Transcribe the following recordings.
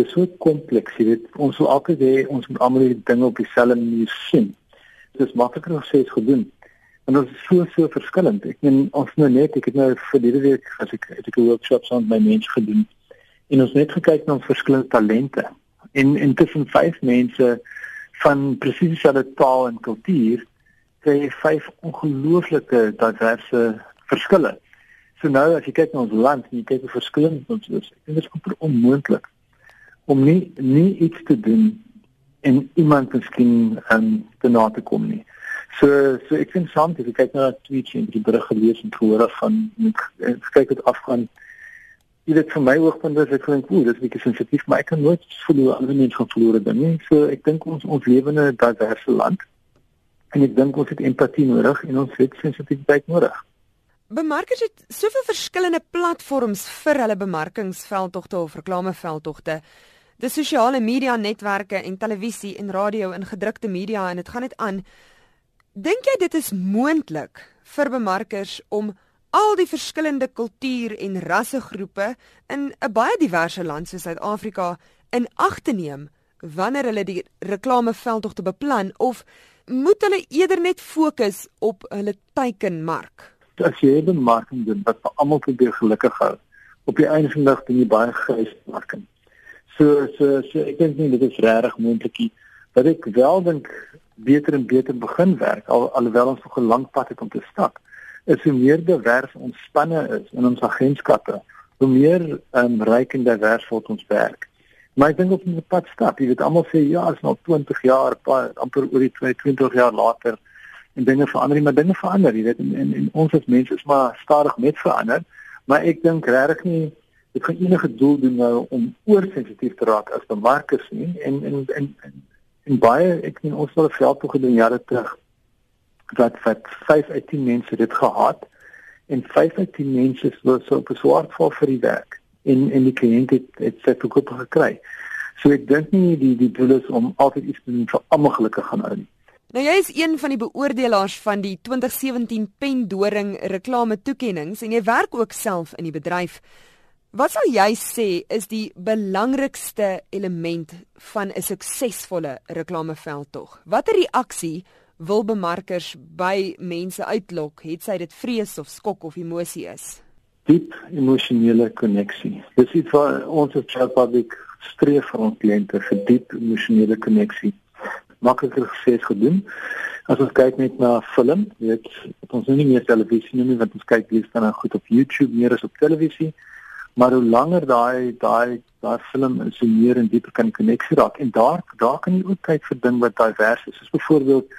Dit is so kompleks, jy weet, ons wil altyd hê ons moet almal die dinge op dieselfde manier sien. Dit is makliker om sê dit gedoen. En dit is so so verskillend. Ek meen ons nou net, ek het nou vir hierdie week as ek het ek 'n workshop saam met my mense gedoen en ons net gekyk na verskillende talente. En en tussen vyf mense van presies dieselfde taal en kultuur kry jy vyf ongelooflike diverse verskille. So nou as jy kyk na ons land en jy kyk hoe verskillend ons is, ek dink dit is amper onmoontlik om nie nie iets te doen en iemand miskien um, te na te kom nie. So so ek vind saam as ek kyk na tweets en die berig gelees en gehoor van ek kyk dit afgaan Jy weet vir my oogpunt is ek dink o, dit is bietjie sensitief, maar ek kan nooit voel ander mense gaan verlore ding nie. So ek dink ons ons lewe in 'n diverse land en ek dink ons het empatie nodig en ons het sensitiwiteit nodig. Bemarkers het soveel verskillende platforms vir hulle bemarkingsveldtogte of reklameveldtogte. Dis sosiale media netwerke en televisie en radio en gedrukte media en dit gaan net aan. Dink jy dit is moontlik vir bemarkers om al die verskillende kultuur en rassegroepe in 'n baie diverse land soos Suid-Afrika in ag te neem wanneer hulle die reklameveldtogte beplan of moet hulle eerder net fokus op hulle teikenmark. As jy 'n bemarking doen wat vir almal probeer gelukkig hou, op die einde van die dag doen jy baie grys marking. So so so ek dink nie dit is regtig moontlik nie. Wat ek wel dink beter en beter begin werk al alhoewel ons nog 'n lang pad het om te stap, is hoe meer divers ons spanne is in ons agentskappe, hoe meer um, ryk en divers word ons werk. Maar ek dink op 'n pad stap, jy weet almal sê ja, is nou 20 jaar, amper oor die 22 jaar later en dinge verander, maar dinge verander, jy weet en, en, en ons as mense is maar stadig met verander, maar ek dink regtig nie dit gaan enige doel doen nou om oorsensitief te raak as bemarkers nie en en en en, en baie ek sien ons het veld toe gedoen jare terug dat wat 5 uit 10 mense dit gehad en 5 uit 10 mense was so beswaard vir die werk en en die kliënt het het sy verkoop gekry. So ek dink nie die die doel is om altyd iets te doen vir almal gelukkig gaan hou nie. Nou jy is een van die beoordelaars van die 2017 Pendoring reklame toekenninge en jy werk ook self in die bedryf. Wat sal jy sê is die belangrikste element van 'n suksesvolle reklameveld tog? Watter reaksie wil bemarkers by mense uitlok, het sy dit vrees of skok of emosie is? diep emosionele koneksie. Dis iets wat ons as Child Public streef vir ons kliënte vir diep emosionele koneksie. Makliker gesê is gedoen. As ons kyk net na film, weet ons nie meer televisie nie, want ons kyk liefst dan goed op YouTube meer as op televisie. Maar hoe langer daai daai daai film is, hoe meer en dieper kan koneksie raak en daar daar kan jy ook kyk vir ding wat divers is. Soos byvoorbeeld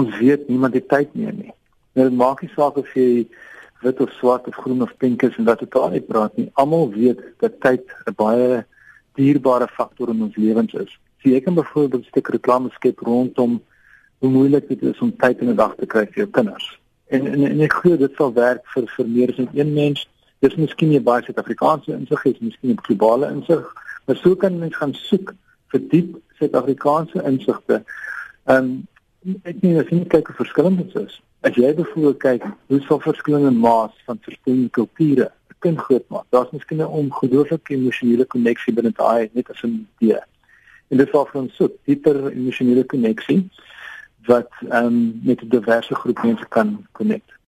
ons weet niemand het tyd meer nie. Nou maak nie saak of jy wit of swart of groen of pink is en wat totaal nie praat nie. Almal weet dat tyd 'n baie dierbare faktor in ons lewens is. So jy kan byvoorbeeld 'n stuk reklame skep rondom hoe moeilik dit is om tyd in 'n dag te kry vir jou kinders. En en, en ek glo dit sal werk vir vir meer as een mens. Dis miskien nie baie Suid-Afrikaanse insig is, miskien 'n globale insig, maar so kan mens gaan soek vir diep Suid-Afrikaanse insigte. Ehm um, ek nie as jy kyk hoe verskillend dit is. As jy byvoorbeeld kyk hoe so verskillende maas van verskillende kulture 'n kind groot maak, daar's miskien 'n ongelooflike emosionele koneksie binne daai net as 'n idee. En dit sal vir ons so dieper emosionele koneksie wat ehm um, met 'n diverse groep mense kan connect.